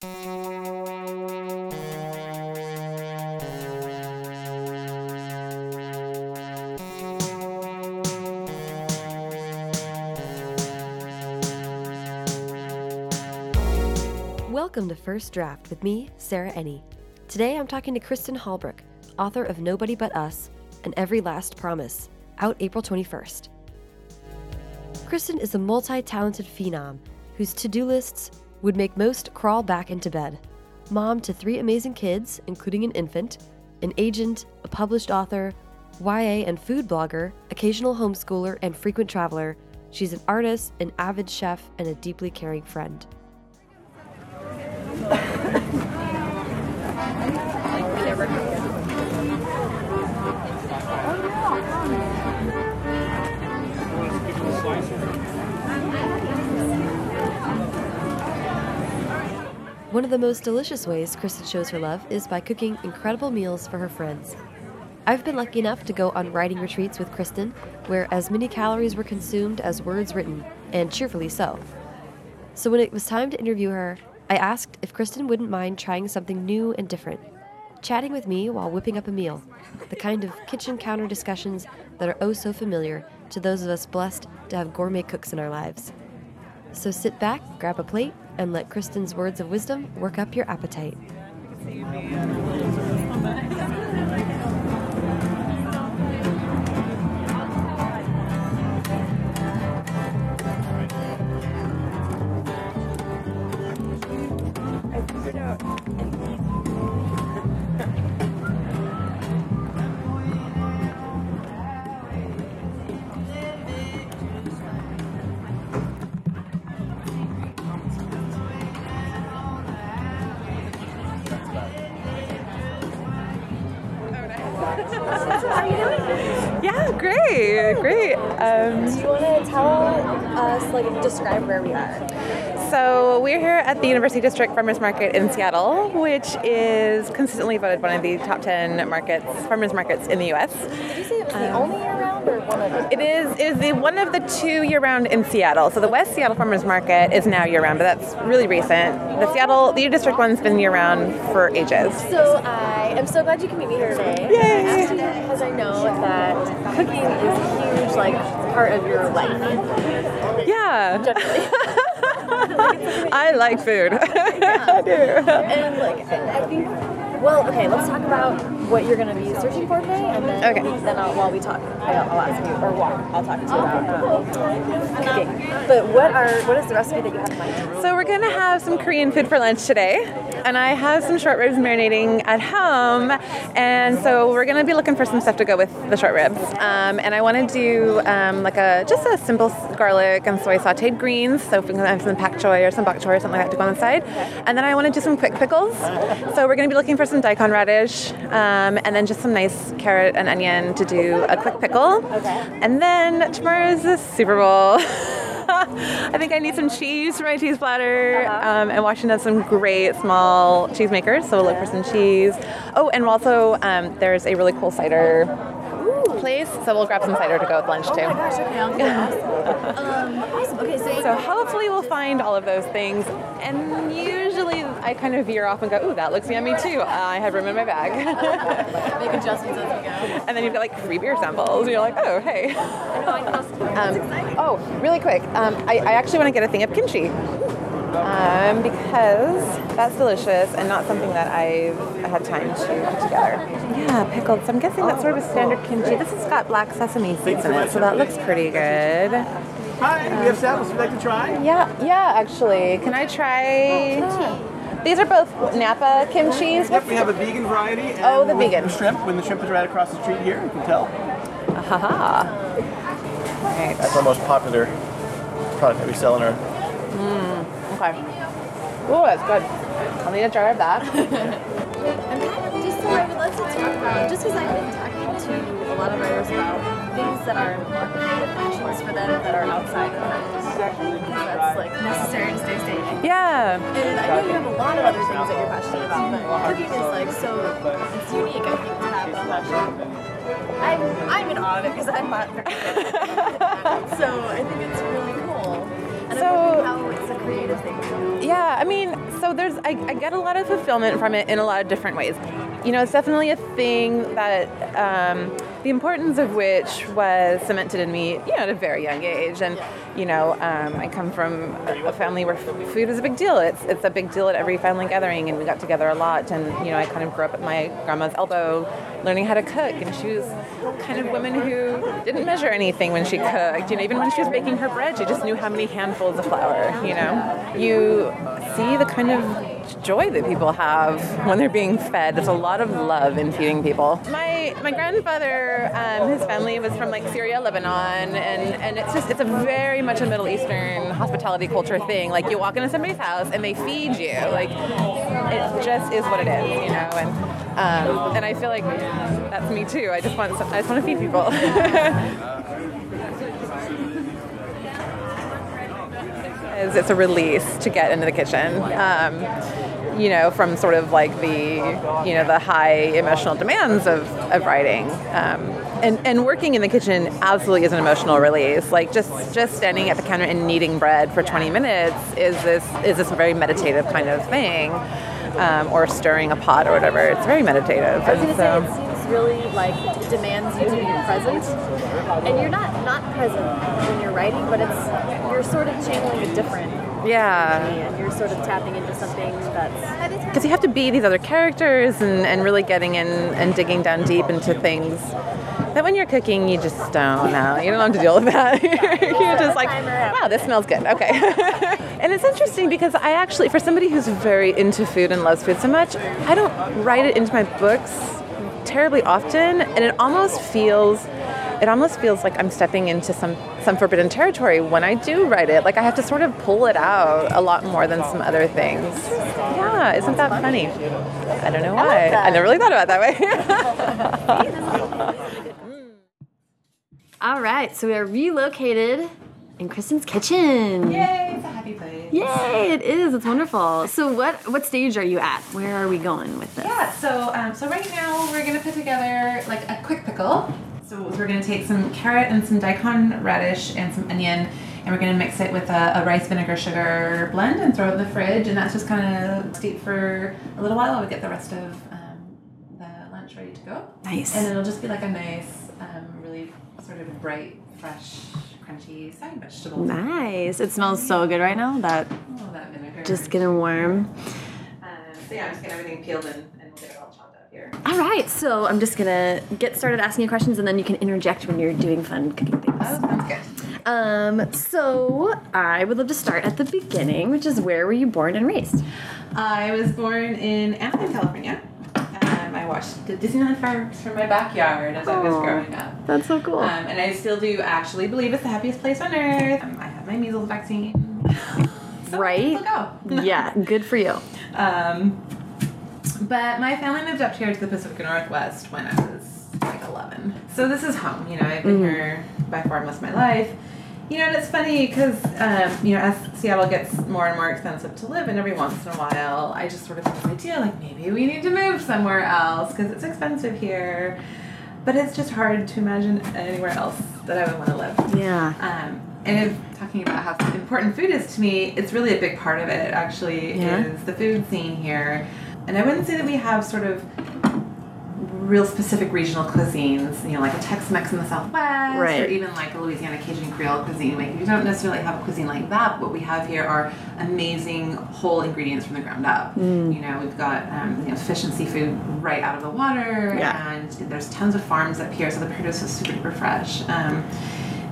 Welcome to First Draft with me, Sarah Enni. Today I'm talking to Kristin Halbrook, author of Nobody But Us and Every Last Promise, out April 21st. Kristen is a multi talented phenom whose to do lists would make most crawl back into bed. Mom to three amazing kids, including an infant, an agent, a published author, YA and food blogger, occasional homeschooler, and frequent traveler, she's an artist, an avid chef, and a deeply caring friend. One of the most delicious ways Kristin shows her love is by cooking incredible meals for her friends. I've been lucky enough to go on writing retreats with Kristin, where as many calories were consumed as words written, and cheerfully so. So when it was time to interview her, I asked if Kristin wouldn't mind trying something new and different, chatting with me while whipping up a meal, the kind of kitchen counter discussions that are oh so familiar to those of us blessed to have gourmet cooks in our lives. So sit back, grab a plate, and let Kristin's words of wisdom work up your appetite. Yeah, great, great. Um, Do you want to tell us, like, describe where we are? so we're here at the University District Farmers Market in Seattle, which is consistently voted one of the top 10 markets, farmers markets in the U.S. Did you say it was the only year round or one of them? It is it is the one of the two year-round in Seattle. So the West Seattle Farmers Market is now year-round, but that's really recent. The Seattle, the District one's been year-round for ages. So I am so glad you can meet me here today. Yay. I asked you because I know that cooking is a huge, like, part of your life. Yeah. I like food. I do. and like, I think. Well, okay. Let's talk about what you're going to be searching for today, and then Okay. then I'll, while we talk, I'll, I'll ask you or walk. I'll talk to you about um, cooking. But what are what is the recipe that you have in mind? So we're gonna have some Korean food for lunch today, and I have some short ribs marinating at home, and so we're gonna be looking for some stuff to go with the short ribs. Um, and I want to do um, like a just a simple garlic and soy sautéed greens. So if we can have some pak choy or some bok choy or something like that to go on the side, and then I want to do some quick pickles. So we're gonna be looking for some daikon radish, um, and then just some nice carrot and onion to do a quick pickle. Okay. And then tomorrow is the Super Bowl. I think I need some cheese for my cheese platter. Um, and Washington has some great small cheesemakers, so we'll look for some cheese. Oh, and also um, there's a really cool cider place, so we'll grab some cider to go with lunch too. Oh my gosh, okay, I'll do that. um, awesome. Okay, so, So hopefully we'll find all of those things. And usually I kind of veer off and go, ooh, that looks yummy too. I have room in my bag. make adjustments as we go. and then you've got like free beer samples. And you're like, oh, hey. I know, I know. That's. Oh, really quick. Um, I, I actually want to get a thing of kimchi. Um, because that's delicious and not something that I've had time to put together. Yeah, pickled. So I'm guessing that's sort of a standard kimchi. This has got black sesame seeds in it, so that looks pretty good. Hi, we have samples you'd like to try? Yeah, yeah, actually. Can I try? These are both Napa kimchis. Yep, we have a vegan variety. And Oh, the with vegan. shrimp. When the shrimp is right across the street here, you can tell. Haha. Right. That's our most popular product that we sell in our. Mm, okay. Oh, that's good. I'll need a jar of that. I'm kind of just so I would love to talk about, just because I've been talking to a lot of writers about things that are important passions for them that are outside of cooking. That's like necessary to stay sane. Yeah. And I know you have a lot of other things that you're passionate about, but cooking is like so it's unique I think to have that passion. I'm I'm in awe of it because I'm not very good at it. So I think it's really cool. And So- how it's a creative thing. Yeah, I mean, so there's I, I get a lot of fulfillment from it in a lot of different ways. You know, it's definitely a thing that um, the importance of which was cemented in me, you know, at a very young age. And you know, um, I come from a family where food is a big deal. It's it's a big deal at every family gathering, and we got together a lot. And you know, I kind of grew up at my grandma's elbow, learning how to cook. And she was kind of woman who didn't measure anything when she cooked. You know, even when she was baking her bread, she just knew how many handfuls of flour. You know, you see the kind of joy that people have when they're being fed. There's a lot of love in feeding people. My my grandfather, um, his family was from like Syria, Lebanon, and and it's just it's a very much a Middle Eastern hospitality culture thing. Like you walk into somebody's house and they feed you. Like it just is what it is, you know. And um, and I feel like that's me too. I just want I just want to feed people. is it's a release to get into the kitchen. Um, you know, from sort of like the, you know, the high emotional demands of, of writing. Um, and, and working in the kitchen absolutely is an emotional release. Like just, just standing at the counter and kneading bread for 20 minutes is this, is this very meditative kind of thing. Um, or stirring a pot or whatever. It's very meditative. And so- really like demands you to be present, and you're not not present when you're writing, but it's you're sort of channeling a different yeah. and you're sort of tapping into something that's because you have to be these other characters and, and really getting in and digging down deep into things that when you're cooking you just don't know. You don't have to deal with that. You're just like wow this smells good. Okay. And it's interesting because i actually for somebody who's very into food and loves food so much i don't write it into my books terribly often and it almost feels it almost feels like I'm stepping into some some forbidden territory when I do write it. Like I have to sort of pull it out a lot more than some other things. Yeah, isn't that funny? I don't know why. I, never really thought about it that way. All right, so we are relocated in Kristin's kitchen. Yay, Yay, it is. It's wonderful. So what what stage are you at? Where are we going with this? Yeah, so um, so right now we're gonna put together like a quick pickle. So we're gonna take some carrot and some daikon radish and some onion, and we're gonna mix it with a, a rice vinegar sugar blend and throw it in the fridge, and that's just kind of steep for a little while. I'll get the rest of um, the lunch ready to go. Nice. And it'll just be like a nice, um, really sort of bright, fresh, crunchy side vegetable. Nice. It smells so good right now. That Oh, that vinegar. just getting warm. Um, so yeah, I'm just getting everything peeled and, and we'll get it all chopped up here. All right, so I'm just gonna get started asking you questions, and then you can interject when you're doing fun cooking things. Oh, sounds good. Um, so I would love to start at the beginning, which is where were you born and raised? I was born in Anaheim, California. I watched the Disneyland fireworks from my backyard as I was growing up. That's so cool. Um, and I still do actually believe it's the happiest place on earth. Um, I have my measles vaccine. So Right? Go. yeah, good for you. Um, but my family moved up here to the Pacific Northwest when I was like 11. So this is home. You know, I've been here by far most of my life. You know, and it's funny because, um, you know, as Seattle gets more and more expensive to live in every once in a while, I just sort of have this idea like maybe we need to move somewhere else because it's expensive here. But it's just hard to imagine anywhere else that I would want to live. Yeah. Um, and if talking about how important food is to me, it's really a big part of it. Actually, Yeah. is the food scene here, and I wouldn't say that we have sort of real specific regional cuisines. You know, like a Tex-Mex in the Southwest, or even like a Louisiana Cajun Creole cuisine. Like we don't necessarily have a cuisine like that. What we have here are amazing whole ingredients from the ground up. Mm. You know, we've got um, you know fish and seafood right out of the water, Yeah. and there's tons of farms up here, so the produce is super duper fresh. Um,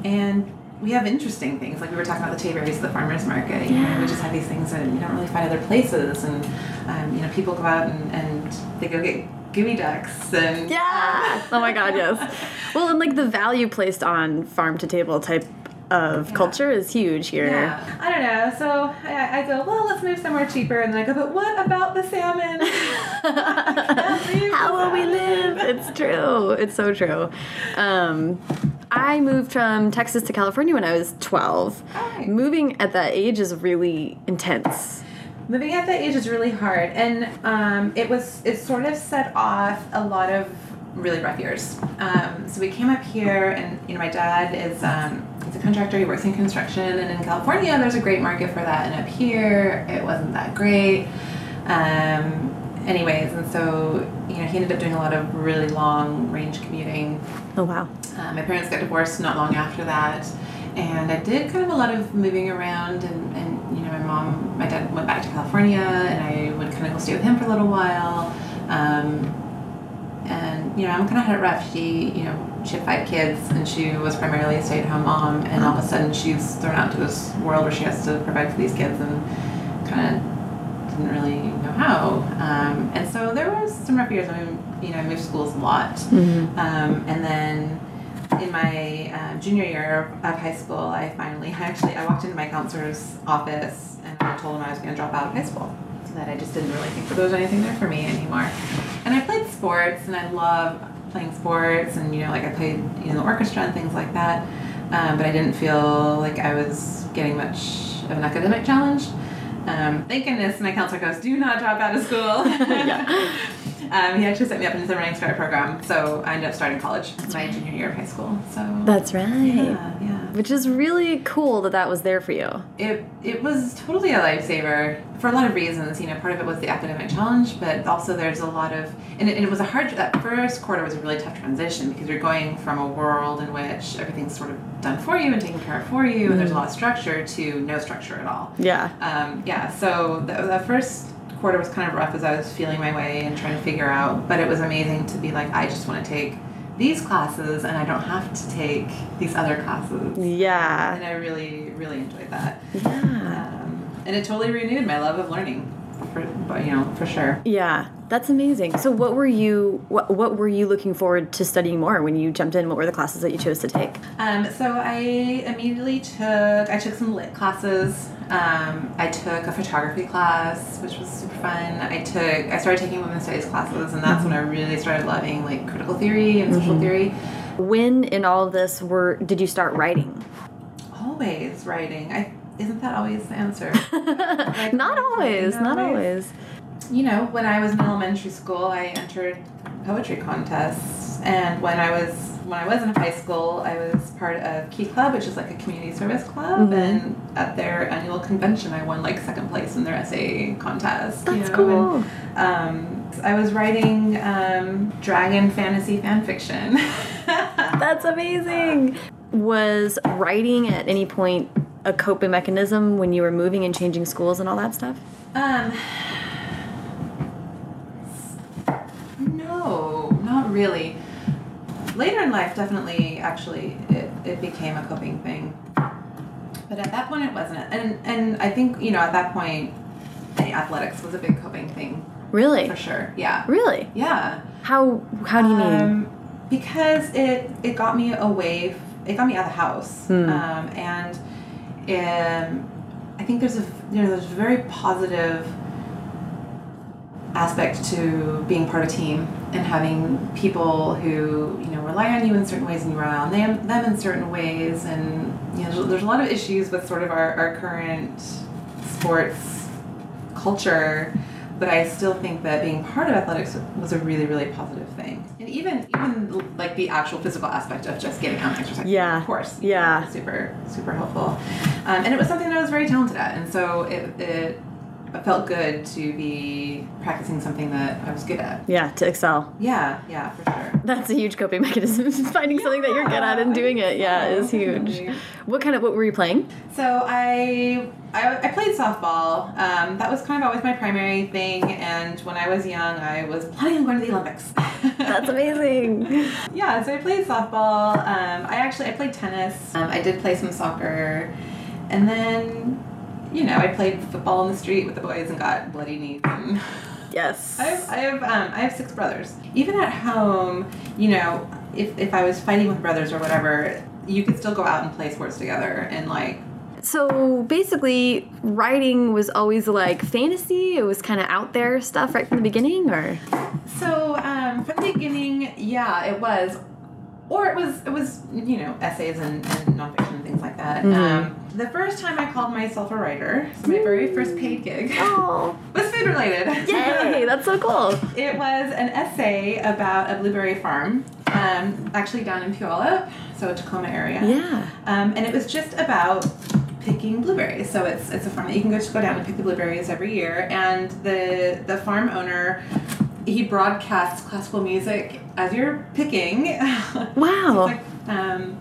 and we have interesting things, like we were talking about the tayberries at the farmers market. You know, we just have these things that you don't really find other places, and um, you know, people go out and, and they go get geoducks and Yeah. Oh my God, yes. Well, and like the value placed on farm to table type of culture is huge here. Yeah, I don't know. So I, I go, well, let's move somewhere cheaper, and then I go, but what about the salmon? How will we live? It's true. It's so true. Um, I moved from Texas to California when I was 12. Right. Moving at that age is really intense. Moving at that age is really hard, and um, it was it sort of set off a lot of really rough years. Um, so we came up here, and you know my dad is um, he's he's a contractor. He works in construction, and in California, there's a great market for that. And up here, it wasn't that great. Um, anyways, and so you know, he ended up doing a lot of really long range commuting. Oh wow. Uh, my parents got divorced not long after that, and I did kind of a lot of moving around. And, and you know, my mom, my dad went back to California, and I would kind of go stay with him for a little while. Um, and you know, I'm kind of had it rough. She, you know, she had five kids, and she was primarily a stay-at-home mom. And all of a sudden, she's thrown out to this world where she has to provide for these kids, and kind of didn't really know how. Um, and so there was some rough years. I mean, you know, I moved schools a lot, um, and then in my uh, junior year of high school, I finally, I actually I walked into my counselor's office and I told him I was going to drop out of high school. So that I just didn't really think that there was anything there for me anymore. And I played sports, and I love playing sports, and you know, like I played know the orchestra and things like that. Um, but I didn't feel like I was getting much of an academic challenge. Um, thank goodness my counselor goes, do not drop out of school. um, he actually set me up into the Running Start program, so I ended up starting college That's my junior year of high school. So That's right. yeah, yeah. Which is really cool that that was there for you. It it was totally a lifesaver for a lot of reasons. You know, part of it was the academic challenge, but also there's a lot of and it, and it was a hard. That first quarter was a really tough transition because you're going from a world in which everything's sort of done for you and taken care of for you, and there's a lot of structure to no structure at all. Yeah. Um, yeah, so the, the first quarter was kind of rough as I was feeling my way and trying to figure out, but it was amazing to be like, I just want to take these classes and I don't have to take these other classes. Yeah. And I really, really enjoyed that. Yeah. Um, and it totally renewed my love of learning, for, but, you know, for sure. Yeah. That's amazing. So what were you what what were you looking forward to studying more when you jumped in? What were the classes that you chose to take? Um, so I immediately took I took some lit classes. Um, I took a photography class, which was super fun. I took I started taking women's studies classes, and that's when I really started loving like critical theory and social theory. When in all of this were did you start writing? Always writing. I isn't that always the answer? not always, Not always. you know, when I was in elementary school, I entered poetry contests, and when I was when I was in high school, I was part of Key Club, which is like a community service club, and at their annual convention, I won like second place in their essay contest. you That's know, cool. and, um, I was writing um, dragon fantasy fan fiction. That's amazing. Was writing at any point a coping mechanism when you were moving and changing schools and all that stuff? Um, no, not really. Later in life, definitely, actually, it, it became a coping thing. But at that point, it wasn't. And and I think you know at that point, athletics was a big coping thing Really? for sure. Yeah. Really? Yeah. How how do you mean? Um, because it it got me away. It got me out of the house, Hmm. um, and um, I think there's a you know there's a very positive aspect to being part of a team and having people who you know rely on you in certain ways and you rely on them them in certain ways. And you know there's, there's a lot of issues with sort of our, our current sports culture but I still think that being part of athletics was a really really positive thing and even even like the actual physical aspect of just getting out and exercising Yeah. of course Yeah. super super helpful um, and it was something that I was very talented at and so it, it felt good to be practicing something that I was good at Yeah, to excel. yeah yeah for sure That's a huge coping mechanism. Finding something that you're good at and doing it, yeah, is huge. What kind of what were you playing? So I, I I played softball. Um, that was kind of always my primary thing. And when I was young, I was planning on going to the Olympics. That's amazing. yeah, so I played softball. Um, I actually I played tennis. Um, I did play some soccer, and then you know I played football in the street with the boys and got bloody knees. And Yes. I have I have um, I have six brothers. Even at home, you know, if if I was fighting with brothers or whatever, you could still go out and play sports together and like So basically, writing was always like fantasy. It was kind of out there stuff right from the beginning, or So um, from the beginning, yeah, it was, or it was it was you know essays and, and nonfiction and things like that. Um, the first time I called myself a writer, so my very first paid gig, oh, was food related. yay! That's so cool. It was an essay about a blueberry farm um, actually down in Puyallup, so Tacoma area. Yeah. Um, and it was just about picking blueberries. So it's it's a farm that you can go just go down and pick the blueberries every year. And the the farm owner he broadcasts classical music as you're picking. Wow. Um,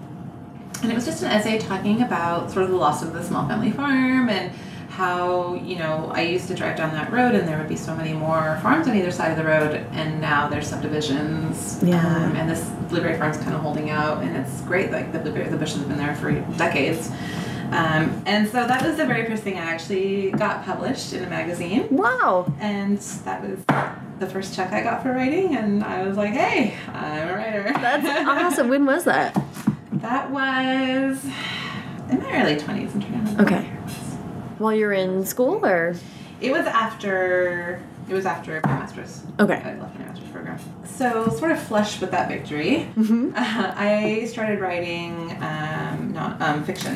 and it was just an essay talking about sort of the loss of the small family farm and how you know I used to drive down that road and there would be so many more farms on either side of the road and now there's subdivisions Yeah. um, and this blueberry farm's kind of holding out and it's great like the blueberry the bushes have been there for decades um, and so that was the very first thing I actually got published in a magazine Wow. and that was the first check I got for writing and I was like hey I'm a writer That's awesome. When was that? that was in my early 20s. I'm trying Okay. what year it was. While you're in school or? It was after it was after my master's. Okay. I left my master's program. So sort of flush with that victory, Mm-hmm. uh, I started writing um, not um, fiction,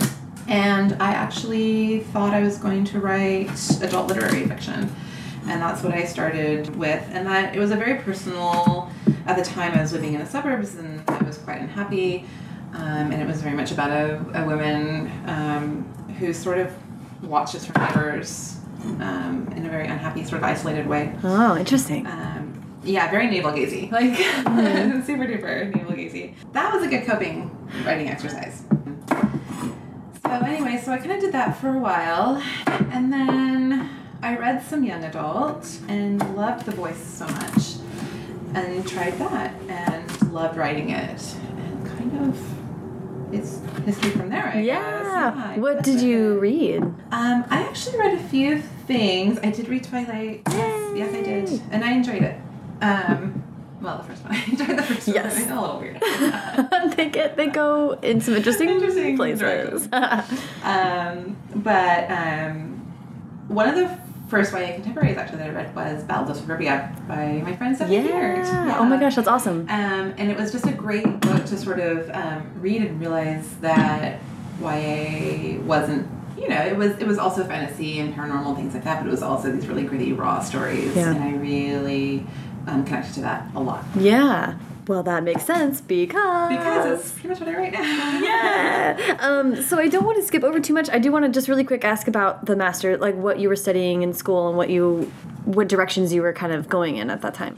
and I actually thought I was going to write adult literary fiction, and that's what I started with. And that it was a very personal. At the time, I was living in the suburbs, and I was quite unhappy. Um, and it was very much about a, a woman um, who sort of watches her neighbors um, in a very unhappy, sort of isolated way. Oh, interesting. Um, yeah, very navel gazy, like super duper navel gazy. That was a good coping writing exercise. So anyway, so I kind of did that for a while, and then I read some young adult and loved the voice so much, and tried that and loved writing it, and kind of it's history from there. I yeah. guess. Yeah, What did you read? um, I actually read a few things. I did read Twilight. Yes, yes, I did, and I enjoyed it. Um, well, the first one. I enjoyed the first Yes. one. It's a little weird. they get they go in some interesting, Interesting places. um, but um, one of the first YA contemporaries actually that I read was Ballad of Suburbia by my friend Stephanie Beard. yeah. Oh my gosh, that's awesome. Um, and it was just a great book to sort of um, read and realize that YA wasn't, you know, it was it was also fantasy and paranormal things like that, but it was also these really gritty, raw stories, Yeah. and I really um, connected to that a lot Yeah. Well, that makes sense because because it's pretty much what I write now. yeah. Um, so I don't want to skip over too much. I do want to just really quick ask about the master, like what you were studying in school and what you, what directions you were kind of going in at that time.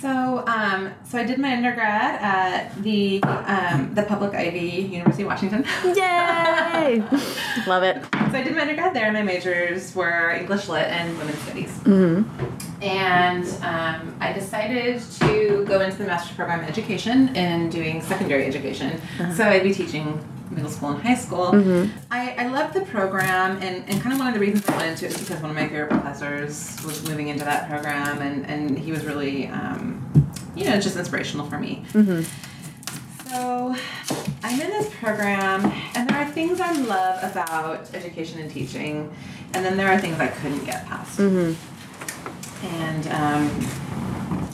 So, um, so I did my undergrad at the um, the public Ivy University of Washington. Yay! Love it. So I did my undergrad there, and my majors were English Lit and Women's Studies. Mm-hmm. And um, I decided to go into the master's program in education and doing secondary education. Uh-huh. So I'd be teaching middle school and high school. Mm-hmm. I, I loved the program, and, and kind of one of the reasons I went into it is because one of my favorite professors was moving into that program, and, and he was really, um, you know, just inspirational for me. Mm-hmm. So I'm in this program, and there are things I love about education and teaching, and then there are things I couldn't get past. And um,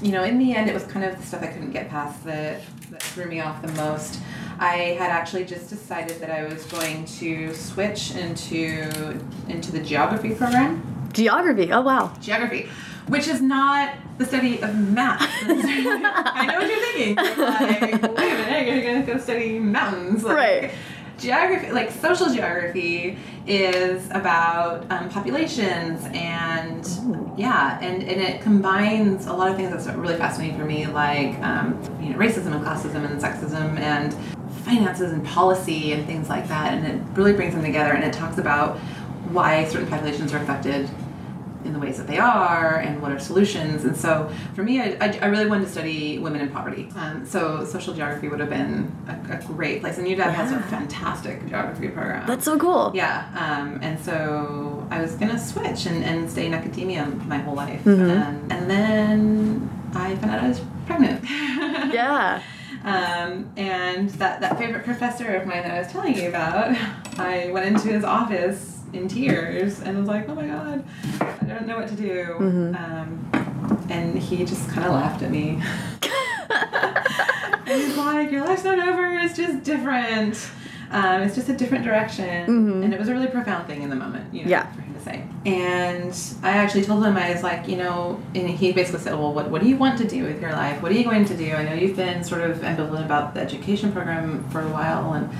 you know, in the end, it was kind of the stuff I couldn't get past that, that threw me off the most. I had actually just decided that I was going to switch into into the geography program Geography. Oh wow. geography, which is not the study of math. I know what you're thinking. You're like, wait a minute, you're gonna go study mountains. Like, Right. Geography, like social geography, is about um, populations and yeah, and, and it combines a lot of things that's really fascinating for me, like um, you know, racism and classism and sexism and finances and policy and things like that. And it really brings them together and it talks about why certain populations are affected in the ways that they are and what are solutions. And so for me, I, I, I really wanted to study women in poverty. Um, so social geography would have been a, a great place. And UW has a fantastic geography program. That's so cool. Yeah, um, and so I was gonna switch and, and stay in academia my whole life. Mhm. Um, and then I found out I was pregnant. Yeah. Um, and that, that favorite professor of mine that I was telling you about, I went into his office in tears and was like, oh my god, I don't know what to do. Mhm. Um, and he just kind of laughed at me. and he's like, your life's not over, it's just different. Um, it's just a different direction. Mhm. And it was a really profound thing in the moment, you know, Yeah. for him to say. And I actually told him, I was like, you know, and he basically said, well, what, what do you want to do with your life? What are you going to do? I know you've been sort of ambivalent about the education program for a while. And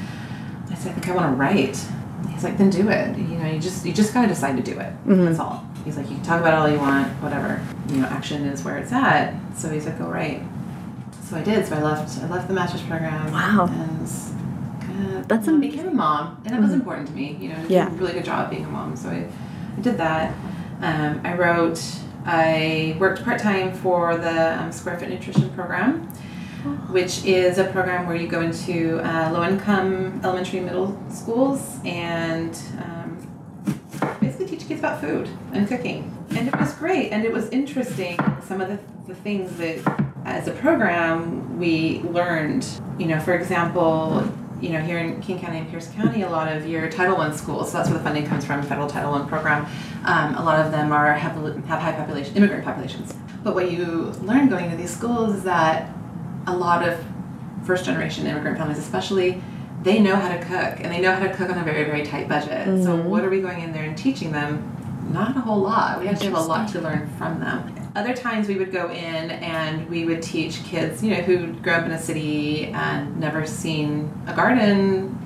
I said, I think I want to write. He's like, then do it. You know, you just you just gotta decide to do it. That's all. He's like, you can talk about it all you want, whatever. You know, action is where it's at. So he's like, go write. So I did. So I left. I left the master's program. Wow. And of That's know, became a mom, and it was important to me. You know, Yeah. a really good job being a mom. So I, I did that. Um, I wrote. I worked part time for the um, Square Fit Nutrition program, which is a program where you go into uh, low income elementary middle schools and um, basically teach kids about food and cooking. And it was great and it was interesting. Some of the, the things that, as a program, we learned. You know, for example, you know, here in King County and Pierce County, a lot of your Title I schools, so that's where the funding comes from, federal Title I program. Um, a lot of them are have, have high population, immigrant populations. But what you learn going to these schools is that a lot of first generation immigrant families, especially, they know how to cook and they know how to cook on a very, very tight budget. So, mm-hmm. what are we going in there and teaching them? Not a whole lot. We actually have a lot to learn from them. Other times we would go in and we would teach kids, you know, who grew up in a city and never seen a garden.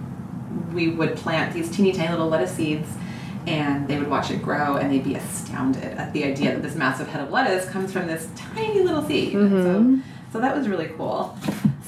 We would plant these teeny tiny little lettuce seeds and they would watch it grow and they'd be astounded at the idea that this massive head of lettuce comes from this tiny little seed. So, mm-hmm. So that was really cool.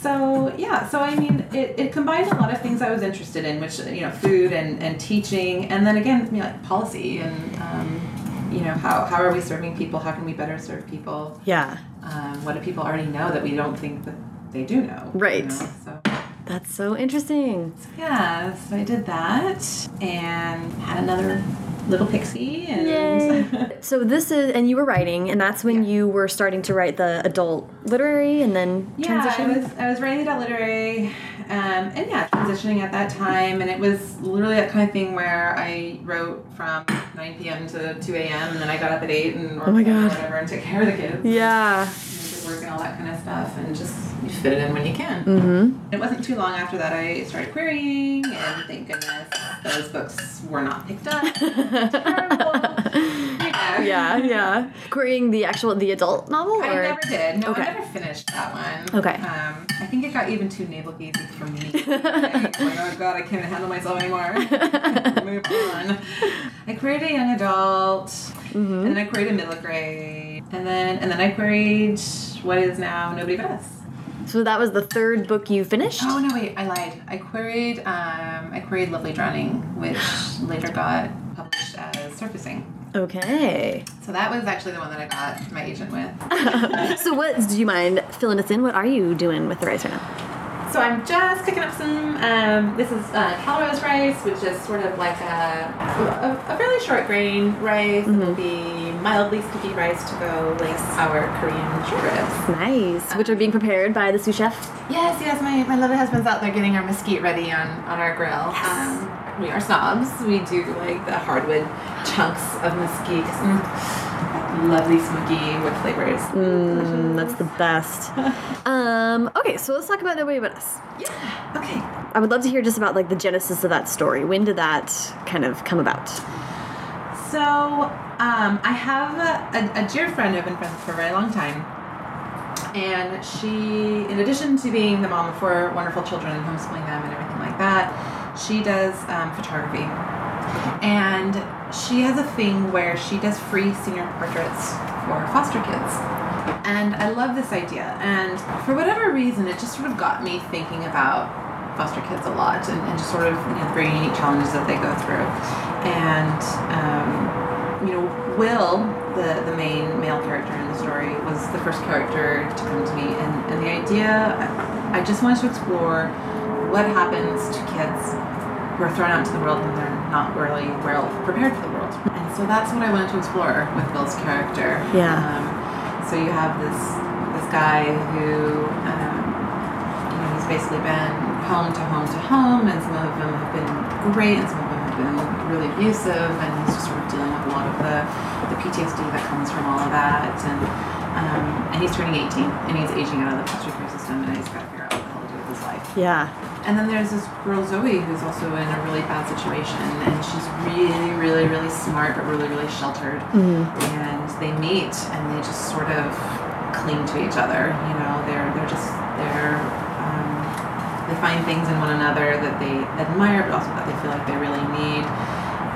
So yeah, so I mean, it, it combined a lot of things I was interested in, which you know, food and, and teaching, and then again, you know, like policy and um, you know, how, how are we serving people? How can we better serve people? Yeah. Um, what do people already know that we don't think that they do know? you Right. know? So That's so interesting. yeah, so I did that and had another little pixie and Yay. so this is, and you were writing, and that's when you were starting to write the adult literary, and then Yeah, transition. I was I was writing the adult literary, um, and yeah, transitioning at that time, and it was literally that kind of thing where I wrote from 9 p.m. to 2 a.m. and then I got up at eight and worked Oh my God. whatever and took care of the kids, yeah. And work and all that kind of stuff, and just you fit it in when you can. Mm-hmm. It wasn't too long after that I started querying, and thank goodness those books were not picked up. Terrible. Yeah, yeah. Querying the actual the adult novel, I or never did. No, Okay. I never finished that one. Okay. Um, I think it got even too navel gazing for me. like, oh god, I can't handle myself anymore. Move on. I queried a young adult, Mm-hmm. and then I queried a middle grade, and then and then I queried what is now Nobody But Us. so that was the third book you finished. Oh no, wait, I lied. I queried um, I queried Lovely Drowning, which later got published as Surfacing. Okay. So that was actually the one that I got my agent with. so what? Do you mind filling us in? What are you doing with the rice right now? So I'm just cooking up some. Um, this is uh, Calrose rice, which is sort of like a a, a fairly short grain rice. It will be mildly sticky rice to go with our Korean short ribs. Nice. Which are being prepared by the sous chef. Yes, yes. My, my lovely husband's out there getting our mesquite ready on on our grill. Um, we are snobs. We do like the hardwood chunks of mesquite. mm, lovely smoky wood flavors. Mm, that's the best. um, okay, so let's talk about Nobody But Us. Yeah. Okay. I would love to hear just about like the genesis of that story. When did that kind of come about? So, um, I have a, a, a dear friend I've been friends with for a very long time. And she, in addition to being the mom of four wonderful children and homeschooling them and everything like that, she does um, photography. And she has a thing where she does free senior portraits for foster kids. And I love this idea. And for whatever reason, it just sort of got me thinking about foster kids a lot and, and just sort of you know, the very unique challenges that they go through. And, um, you know, Will, the, the main male character in the story, was the first character to come to me. And, and the idea, I, I just wanted to explore what happens to kids who are thrown out into the world and they're not really well prepared for the world. And so that's what I wanted to explore with Will's character. Yeah. Um, so you have this this guy who, um, you know, he's basically been home to home to home, and some of them have been great, and some of them have been really abusive, and he's just sort of dealing with a lot of the, the PTSD that comes from all of that, and um, and he's turning 18, and he's aging out of the foster care system, and he's got to figure out what the hell to do with his his life. Yeah. And then there's this girl Zoe who's also in a really bad situation, and she's really, really, really smart, but really, really sheltered. And they meet, and they just sort of cling to each other. You know, they're they're just they're um, they find things in one another that they admire, but also that they feel like they really need.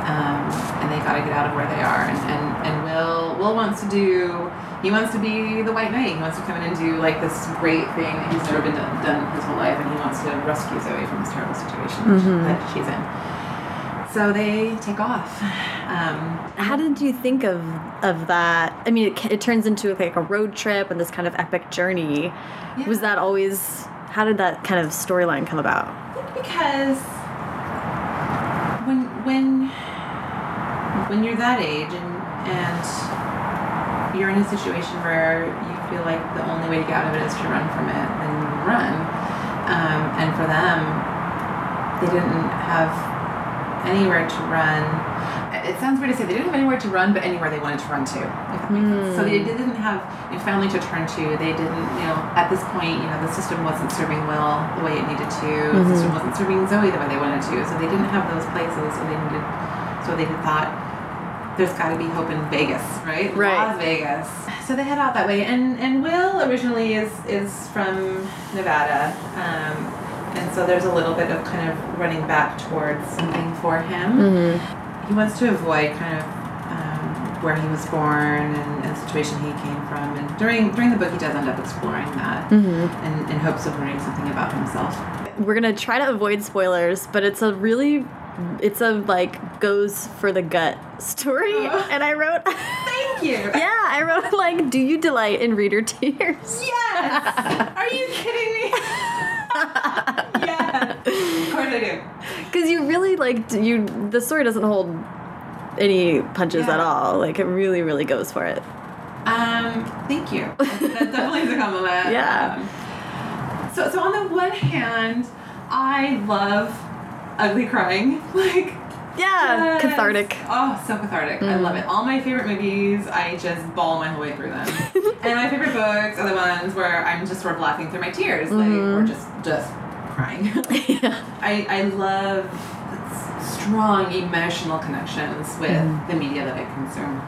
Um, and they got to get out of where they are. And, and and Will Will wants to do. He wants to be the White Knight. He wants to come in and do like this great thing that he's never been done, done his whole life, and he wants to rescue Zoe from this terrible situation that she's in. So they take off. Um, How did you think of of that? I mean, it, it turns into like a road trip and this kind of epic journey. Was that always? How did that kind of storyline come about? because when when when you're that age and and you're in a situation where you feel like the only way to get out of it is to run from it, then run. Um, and for them, they didn't have anywhere to run. It sounds weird to say they didn't have anywhere to run, but anywhere they wanted to run to. If that makes sense. So they didn't have a family to turn to. They didn't, you know, at this point, you know, the system wasn't serving well the way it needed to. The system wasn't serving Zoe the way they wanted to. So they didn't have those places. So they needed. So they thought there's got to be hope in Vegas, right? Right. Las Vegas. So they head out that way, and and Will originally is is from Nevada, um, and so there's a little bit of kind of running back towards something for him. He wants to avoid kind of. Um, where he was born and, and the situation he came from, and during during the book, he does end up exploring that in, in hopes of learning something about himself. We're gonna try to avoid spoilers, but it's a really, it's a like goes for the gut story. And I wrote, Thank you. yeah, I wrote like, do you delight in reader tears? Yes. Are you kidding me? yes. Of course I do. Because you really like you. The story doesn't hold any punches Yeah. at all. Like it really, really goes for it. Um, thank you. That definitely is a compliment. Yeah. Um, so, so on the one hand, I love ugly crying. Like, Yeah, Yes. cathartic. Oh, so cathartic. I love it. Mm. All my favorite movies, I just bawl my whole way through them. and my favorite books are the ones where I'm just sort of laughing through my tears, like, mm-hmm. or just, just crying. yeah. I, I love strong emotional connections with mm. the media that I consume.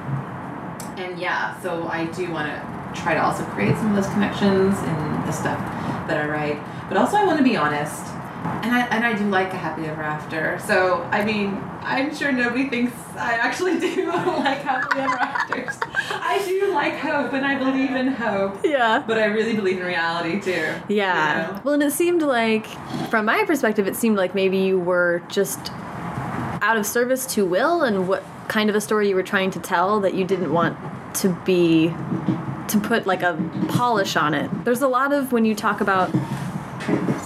And yeah, so I do want to try to also create some of those connections in the stuff that I write. But also I want to be honest. And I, and I do like a happy ever after. So, I mean, I'm sure nobody thinks I actually do like happily ever afters. I do like hope and I believe in hope. Yeah. But I really believe in reality too. Yeah. you know? Well, and it seemed like, from my perspective, it seemed like maybe you were just out of service to Will and what kind of a story you were trying to tell that you didn't want to be, to put like a polish on it. There's a lot of, when you talk about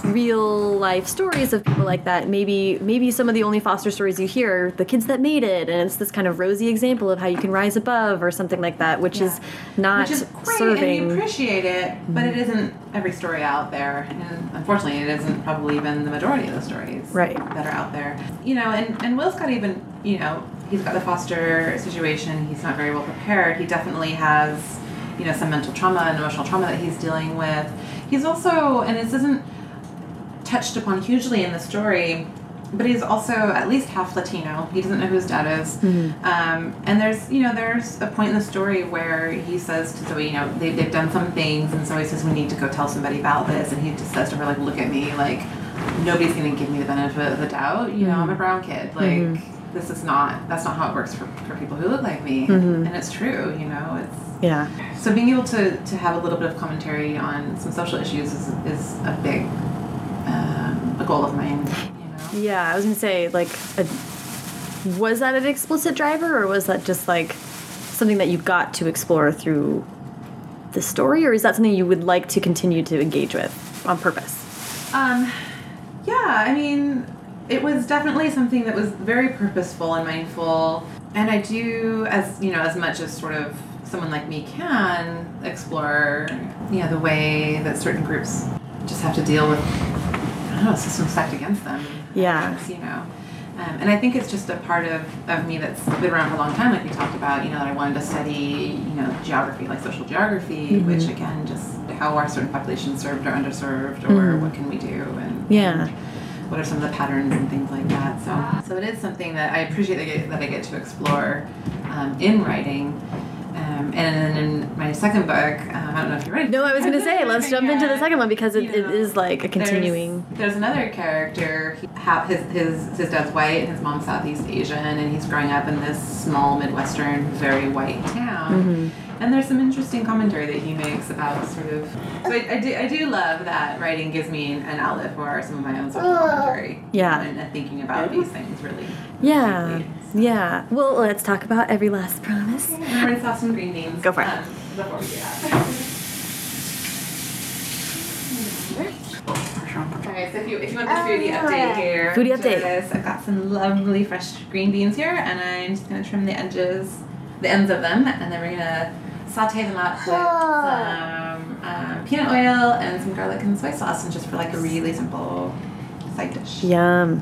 real life stories of people like that maybe maybe some of the only foster stories you hear are the kids that made it and it's this kind of rosy example of how you can rise above or something like that which is not Which is great serving and you appreciate it, but it isn't every story out there. And unfortunately, it isn't probably even the majority of the stories Right. that are out there. You know, and, and Will's got even, you know, he's got the foster situation. He's not very well prepared. He definitely has, you know, some mental trauma and emotional trauma that he's dealing with. He's also, and this isn't touched upon hugely in the story, but he's also at least half Latino. He doesn't know who his dad is. Hmm. Um, and there's, you know, there's a point in the story where he says to Zoe, you know, they, they've done some things, and Zoe says, we need to go tell somebody about this. And he just says to her, like, look at me, like, nobody's going to give me the benefit of the doubt. You know, I'm a hmm. brown kid. Like, hmm. this is not, that's not how it works for, for people who look like me. And it's true, you know, it's, yeah so being able to, to have a little bit of commentary on some social issues is, is a big um, a goal of mine. You know. Yeah, I was gonna say, like, a, was that an explicit driver, or was that just like something that you got to explore through the story, or is that something you would like to continue to engage with on purpose? Um, yeah, I mean, it was definitely something that was very purposeful and mindful, and I do as you know as much as sort of someone like me can explore, you know, the way that certain groups just have to deal with I don't know systems stacked against them. Yeah. you know. Um, and I think it's just a part of, of me that's been around for a long time, like we talked about, you know, that I wanted to study, you know, geography, like social geography, which again just how are certain populations served or underserved, or what can we do, and Yeah. and what are some of the patterns and things like that. So, so it is something that I appreciate that I get, that I get to explore um, in writing. Um, and then in my second book, um, I don't know if you're ready. No, I was gonna say let's jump into the second one because it, You know, is like a continuing. There's, there's another character. He, his his his dad's white, and his mom's Southeast Asian, and he's growing up in this small Midwestern, very white town. Mm-hmm. And there's some interesting commentary that he makes about sort of. So I, I do I do love that writing gives me an outlet for some of my own social commentary. Yeah. And, and thinking about these things really. Yeah, deeply. Yeah. Well, let's talk about every last promise. And rinse off some green beans. Go for it. um, before we do that. Okay, so if you if you want the foodie update here, Foodie update. this, I've got some lovely fresh green beans here, and I'm just gonna trim the edges, the ends of them, and then we're gonna saute them up with some um, peanut oil and some garlic and soy sauce, and just for like a really simple side dish. Yum.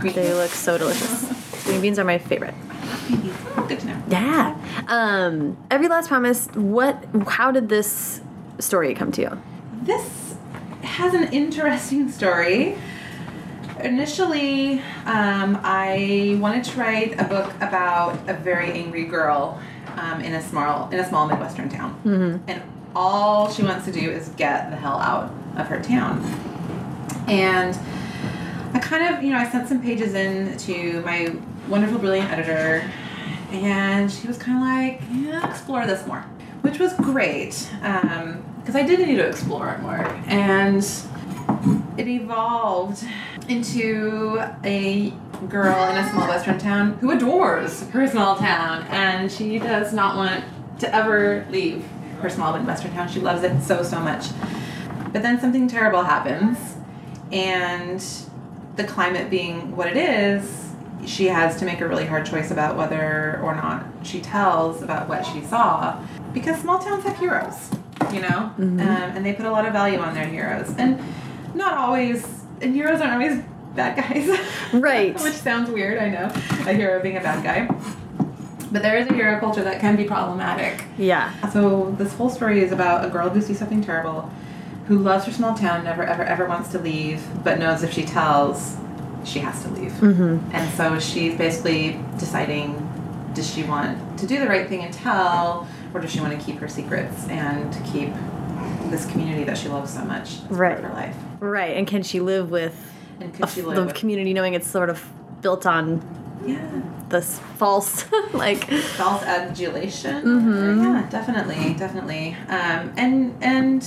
Green They beans. look so delicious. Green beans are my favorite. Oh, Good to know. Yeah. Um, every last promise. What? How did this story come to you? This has an interesting story. Initially, um, I wanted to write a book about a very angry girl um, in a small in a small midwestern town, and all she wants to do is get the hell out of her town. And I kind of, you know, I sent some pages in to my wonderful, brilliant editor, and she was kind of like, yeah, explore this more, which was great um, because I did need to explore it more. And it evolved into a girl in a small western town who adores her small town, and she does not want to ever leave her small western town. She loves it so, so much. But then something terrible happens, and the climate being what it is, she has to make a really hard choice about whether or not she tells about what she saw. Because small towns have heroes, you know? Um, and they put a lot of value on their heroes. And not always, and heroes aren't always bad guys. Right. Which sounds weird, I know. A hero being a bad guy. But there is a hero culture that can be problematic. Yeah. So this whole story is about a girl who sees something terrible, who loves her small town, never ever ever wants to leave, but knows if she tells, she has to leave. Mm-hmm. And so she's basically deciding, does she want to do the right thing and tell, or does she want to keep her secrets and keep this community that she loves so much Right. of her life? Right. And can she live with And a, she live the with, community knowing it's sort of built on yeah, this false, like, false adulation. Mhm. Yeah, definitely, definitely. Um, and and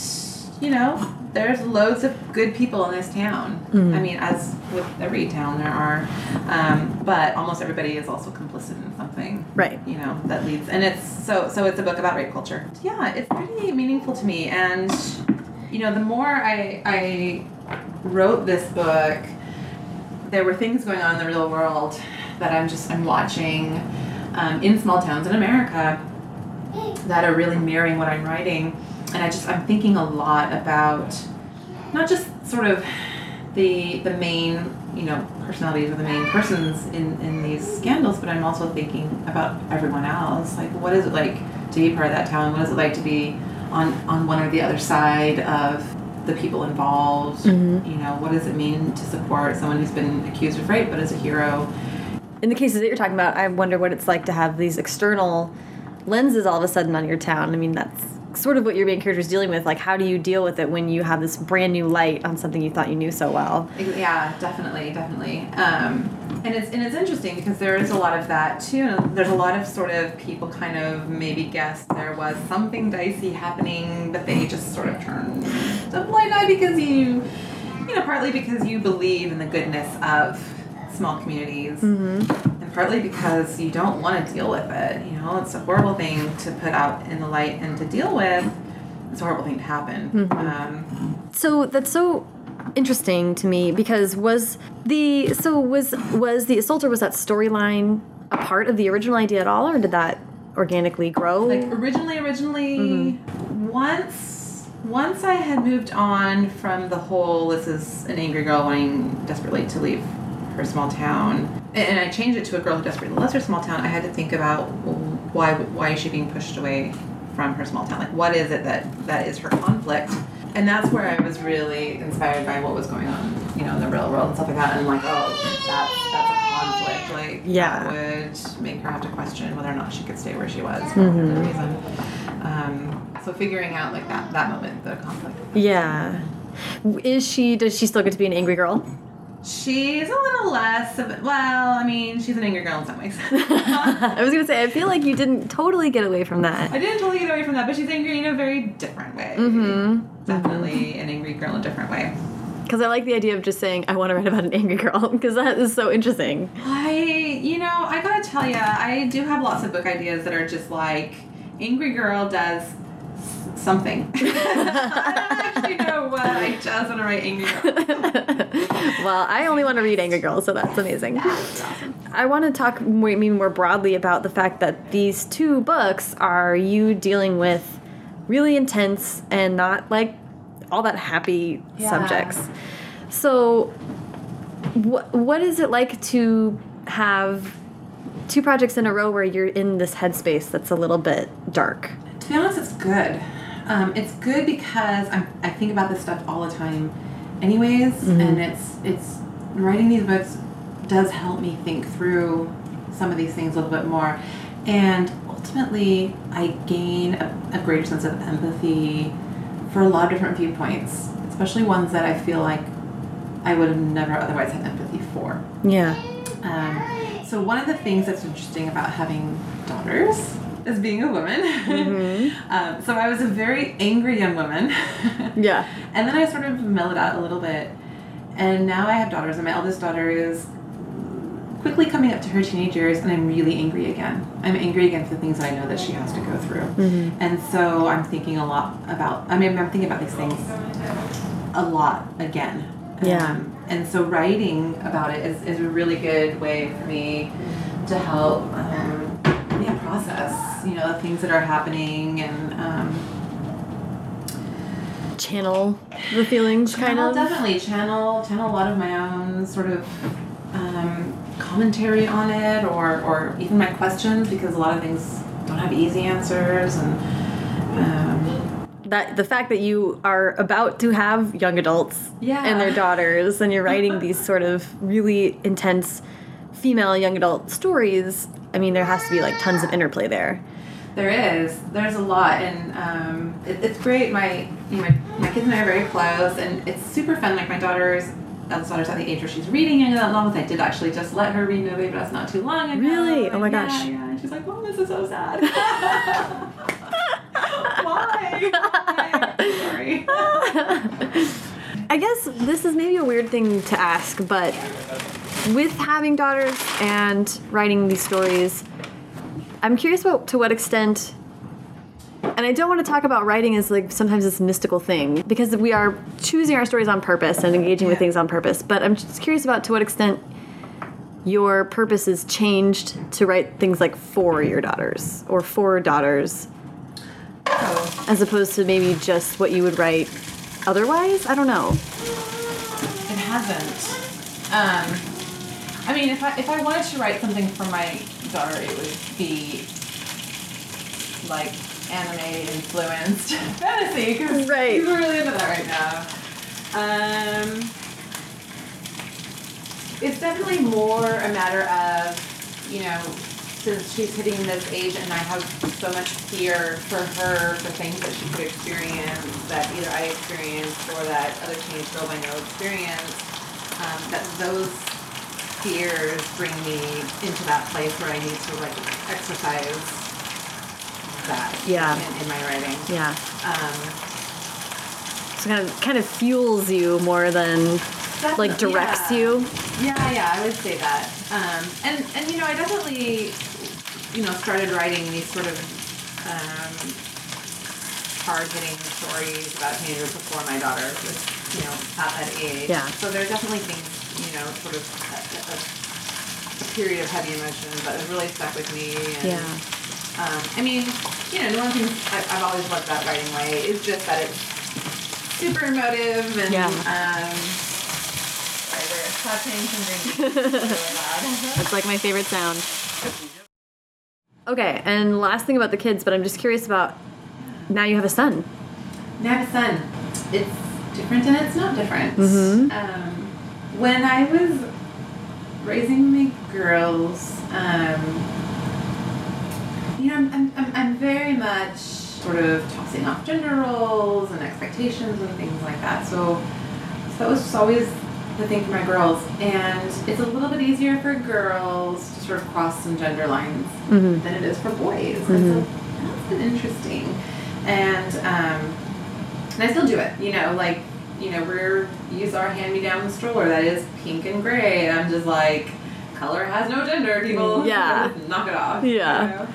you know, there's loads of good people in this town. Mm. I mean, as with every town there are, um, but almost everybody is also complicit in something. Right. You know that leads, and it's so so. It's a book about rape culture. Yeah, it's pretty meaningful to me, and you know, the more I I wrote this book, there were things going on in the real world that I'm just I'm watching um, in small towns in America that are really mirroring what I'm writing, and I just I'm thinking a lot about not just sort of the the main you know personalities or the main persons in in these scandals, but I'm also thinking about everyone else. Like, what is it like to be part of that town? What is it like to be on on one or the other side of the people involved? Mhm. You know, what does it mean to support someone who's been accused of rape but is a hero? in the cases that you're talking about, I wonder what it's like to have these external lenses all of a sudden on your town. I mean, that's sort of what your main character is dealing with. Like, how do you deal with it when you have this brand new light on something you thought you knew so well? Yeah, definitely, definitely. Um, and it's and it's interesting because there is a lot of that too. And there's a lot of sort of people kind of maybe guess there was something dicey happening, but they just sort of turned a blind eye because you, you know, partly because you believe in the goodness of small communities, and partly because you don't want to deal with it. You know, it's a horrible thing to put out in the light and to deal with. It's a horrible thing to happen. Um, So that's so interesting to me because was the so was was the assault or was that storyline a part of the original idea at all, or did that organically grow? like originally originally once once i had moved on from the whole this is an angry girl wanting desperately to leave her small town and i changed it to a girl who desperately loves her small town i had to think about why why is she being pushed away from her small town. Like, what is it that that is her conflict? And that's where I was really inspired by what was going on, you know, in the real world and stuff like that. And like, oh, that's that's a conflict. Like, Yeah. that would make her have to question whether or not she could stay where she was for whatever reason. Um, so figuring out like that that moment, the conflict. Yeah. Is she? Does she still get to be an angry girl? She's a little less of a, well, I mean, she's an angry girl in some ways. I was gonna say I feel like you didn't totally get away from that. I didn't totally get away from that, but she's angry in a very different way. Mm-hmm. Definitely an angry girl in a different way. Because I like the idea of just saying I want to write about an angry girl because that is so interesting. I, you know, I gotta tell you, I do have lots of book ideas that are just like, angry girl does something. I don't actually know what. I just want to write angry girl. well, I only want to read Angry Girls, so that's amazing. I want to talk more, maybe more broadly about the fact that these two books are you dealing with really intense and not like all that happy Yeah. subjects. So, what what is it like to have two projects in a row where you're in this headspace that's a little bit dark? To be honest, it's good. Um, it's good because I'm, I think about this stuff all the time, anyways, and it's it's writing these books does help me think through some of these things a little bit more, and ultimately I gain a, a greater sense of empathy for a lot of different viewpoints, especially ones that I feel like I would have never otherwise had empathy for. Yeah. Um, so one of the things that's interesting about having daughters is being a woman. um, so I was a very angry young woman. Yeah. and then I sort of mellowed out a little bit. And now I have daughters, and my eldest daughter is quickly coming up to her teenage years, and I'm really angry again. I'm angry again for the things that I know that she has to go through. And so I'm thinking a lot about, I mean, I'm thinking about these things a lot again. Yeah. Um, and so writing about it is, is a really good way for me to help um, yeah, process, you know, the things that are happening and um, Channel the feelings, kind of. definitely channel channel a lot of my own sort of um, commentary on it or, or even my questions because a lot of things don't have easy answers and um, that the fact that you are about to have young adults Yeah. and their daughters and you're writing these sort of really intense female young adult stories i mean there has to be like tons of interplay there There is. There's a lot, and um, it, it's great. My, you know, my my kids and I are very close, and it's super fun. Like my daughter's eldest daughter's at the age where she's reading young adult novels. I did actually just let her read Nobody But Us Not Too Long ago. Really? Oh my yeah, gosh. Yeah, and she's like, Mom, this is so sad. Why? Why? Sorry. i guess this is maybe a weird thing to ask but with having daughters and writing these stories i'm curious about to what extent and I don't want to talk about writing as like sometimes this mystical thing because we are choosing our stories on purpose and engaging with things on purpose. But I'm just curious about to what extent your purpose has changed to write things like for your daughters or for daughters Oh, as opposed to maybe just what you would write otherwise. I don't know. it hasn't. Um, I mean, if I if I wanted to write something for my daughter, it would be like anime influenced fantasy because Right. we're really into that right now. Um, it's definitely more a matter of you know since she's hitting this age and I have so much fear for her for things that she could experience that either I experienced or that other teenage girls I know experience um, that those fears bring me into that place where I need to like exercise that Yeah. in, in my writing. Yeah. Um, So kind of kind of fuels you more than like directs yeah. you. Yeah, yeah, I would say that. Um, and and you know, I definitely, you know, started writing these sort of um, hard-hitting stories about teenagers before my daughter was, you know, at that age. Yeah. So there are definitely things, you know, sort of a, a, a period of heavy emotion but it really stuck with me. And, Yeah. Um, I mean, you know, one of the things I, I've always loved that writing way is just that it's super emotive and Yeah. um, sorry, we're touching some green beans. It's. That's like my favorite sound. Okay, and last thing about the kids, but I'm just curious about now you have a son. Now I have a son. It's different and it's not different. Mhm. Um, when I was raising my girls, um, you know, I'm, I'm, I'm, very much sort of tossing off gender roles and expectations and things like that. So, so that was just always the thing for my girls. And it's a little bit easier for girls to sort of cross some gender lines Mhm. than it is for boys. And so that's been interesting. And, um, and I still do it, you know, like, you know, we're use our hand-me-down stroller that is pink and gray. And I'm just like, color has no gender, people. Mm, yeah. Knock it off. Yeah. You know?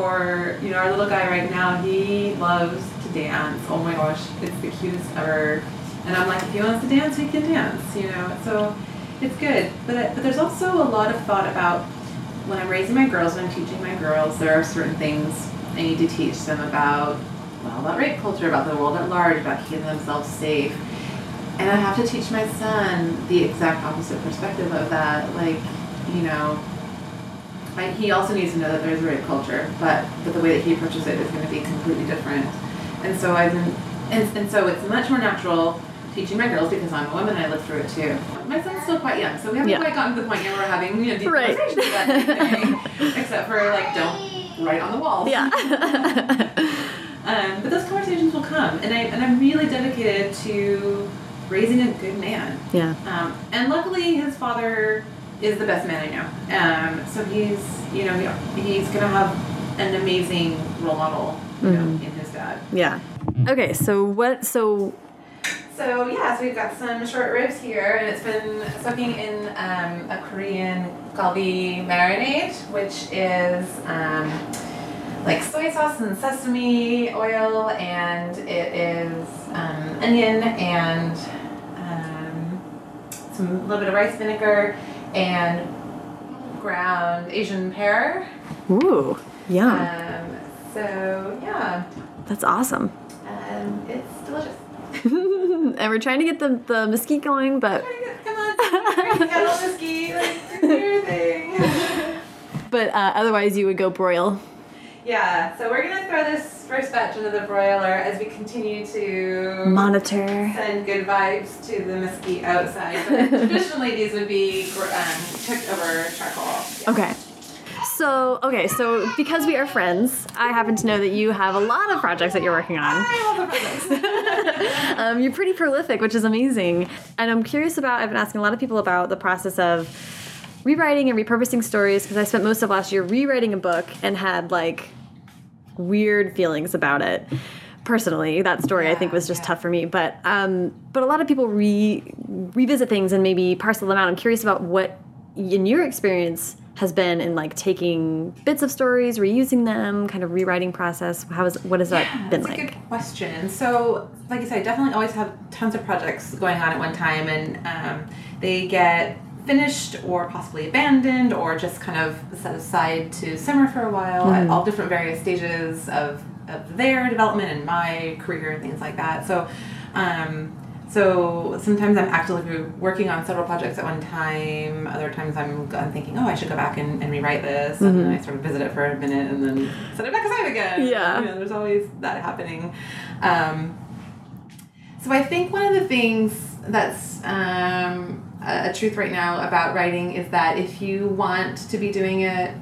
Or, you know, our little guy right now, he loves to dance. Oh my gosh, it's the cutest ever. And I'm like, if he wants to dance, he can dance, you know. So it's good. But, it- but there's also a lot of thought about when I'm raising my girls, when I'm teaching my girls, there are certain things I need to teach them about, well, about rape culture, about the world at large, about keeping themselves safe. And I have to teach my son the exact opposite perspective of that. Like, you know, I, he also needs to know that there's a rape culture, but, but the way that he approaches it is going to be completely different. And so I've been, and, and so it's much more natural teaching my girls because I'm a woman and I lived through it too. My son's still quite young, so we haven't Yeah. quite gotten to the point yet where we're having you know, deep Right. conversations about anything, except for like don't write on the walls. Yeah. Um, but those conversations will come, and I and I'm really dedicated to raising a good man. yeah. Um, and luckily, his father is the best man I know. Um, so he's you know he, he's gonna have an amazing role model you know, in his dad. Yeah. Okay, so what so So yeah, so we've got some short ribs here, and it's been soaking in um, a Korean galbi marinade, which is um, like soy sauce and sesame oil, and it is um, onion and some a little bit of rice vinegar and ground Asian pear. Ooh, yum. Um, so yeah, That's awesome. um, it's delicious. and we're trying to get the the mesquite going, but Come on, kettle whiskey, like, do your thing. but uh, otherwise you would go broil. Yeah, so we're gonna throw this first batch into the broiler as we continue to Monitor. send good vibes to the mesquite outside. But traditionally, these would be um, cooked over charcoal. Yeah. Okay. So, okay, so because we are friends, I happen to know that you have a lot of projects that you're working on. I love the presents. um, you're pretty prolific, which is amazing. And I'm curious about, I've been asking a lot of people about the process of rewriting and repurposing stories because I spent most of last year rewriting a book and had like weird feelings about it. Personally, that story I think was just Yeah, yeah. tough for me. But um, but a lot of people re revisit things and maybe parcel them out. I'm curious about what in your experience has been in like taking bits of stories, reusing them, kind of rewriting process. How is what has that been That's like? a good question. So, like I said, I definitely always have tons of projects going on at one time, and um, they get finished or possibly abandoned or just kind of set aside to simmer for a while at all different various stages of, of their development and my career and things like that. So, um, so sometimes I'm actively working on several projects at one time. Other times I'm, I'm thinking, oh, I should go back and, and rewrite this, and then I sort of visit it for a minute and then set it back aside again. Yeah. You know, there's always that happening. Um, so I think one of the things that's um, a, truth right now about writing is that if you want to be doing it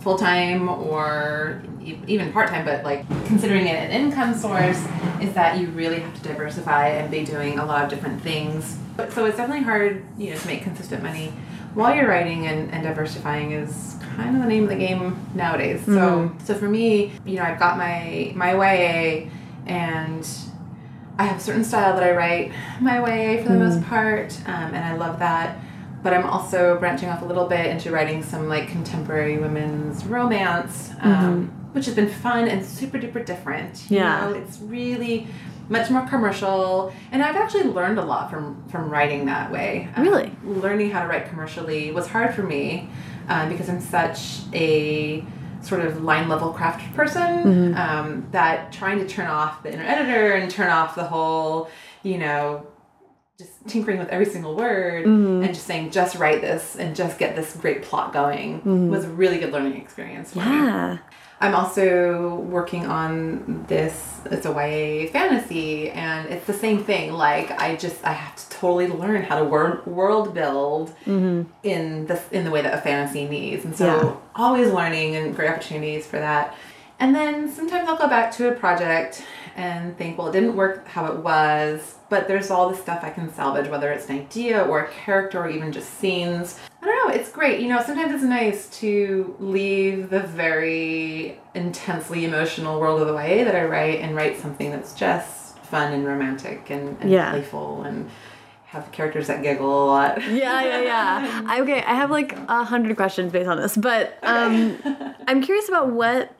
full time or even part time, but like considering it an income source, is that you really have to diversify and be doing a lot of different things. But, so it's definitely hard, you know, to make consistent money while you're writing, and, and diversifying is kind of the name of the game nowadays. So mm-hmm. so for me, you know, I've got my my YA and I have a certain style that I write my way for the most part, um, and I love that. But I'm also branching off a little bit into writing some like contemporary women's romance, um, which has been fun and super duper different. You Yeah. know, it's really much more commercial, and I've actually learned a lot from from writing that way. Um, Really? learning how to write commercially was hard for me uh, because I'm such a sort of line level craft person mm-hmm. um, that trying to turn off the inner editor and turn off the whole, you know, just tinkering with every single word mm-hmm. and just saying just write this and just get this great plot going mm-hmm. was a really good learning experience for me. I'm also working on this. It's a YA fantasy, and it's the same thing. Like I just I have to totally learn how to word, world build mm-hmm. in the in the way that a fantasy needs, and so Yeah. always learning and great opportunities for that. And then sometimes I'll go back to a project and think, well, it didn't work how it was, but there's all this stuff I can salvage, whether it's an idea or a character or even just scenes. I don't know, it's great. You know, sometimes it's nice to leave the very intensely emotional world of the way that I write and write something that's just fun and romantic and, and Yeah. playful and have characters that giggle a lot. Yeah, yeah, yeah. I, okay, I have like a hundred questions based on this, but um, I'm curious about what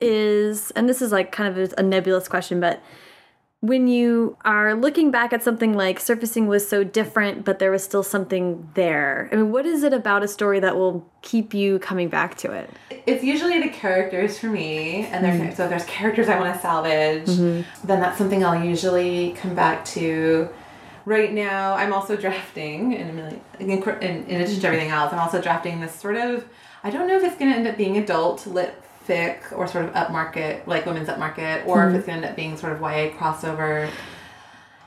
is, and this is like kind of a nebulous question, but when you are looking back at something like surfacing was so different, but there was still something there. I mean, what is it about a story that will keep you coming back to it? It's usually the characters for me, and there's mm-hmm. so if there's characters I want to salvage, mm-hmm. then that's something I'll usually come back to. Right now, I'm also drafting, in, a million, in, in, in addition to everything else, I'm also drafting this sort of. I don't know if it's going to end up being adult lit fic or sort of upmarket, like women's upmarket, or if it's going to end up being sort of YA crossover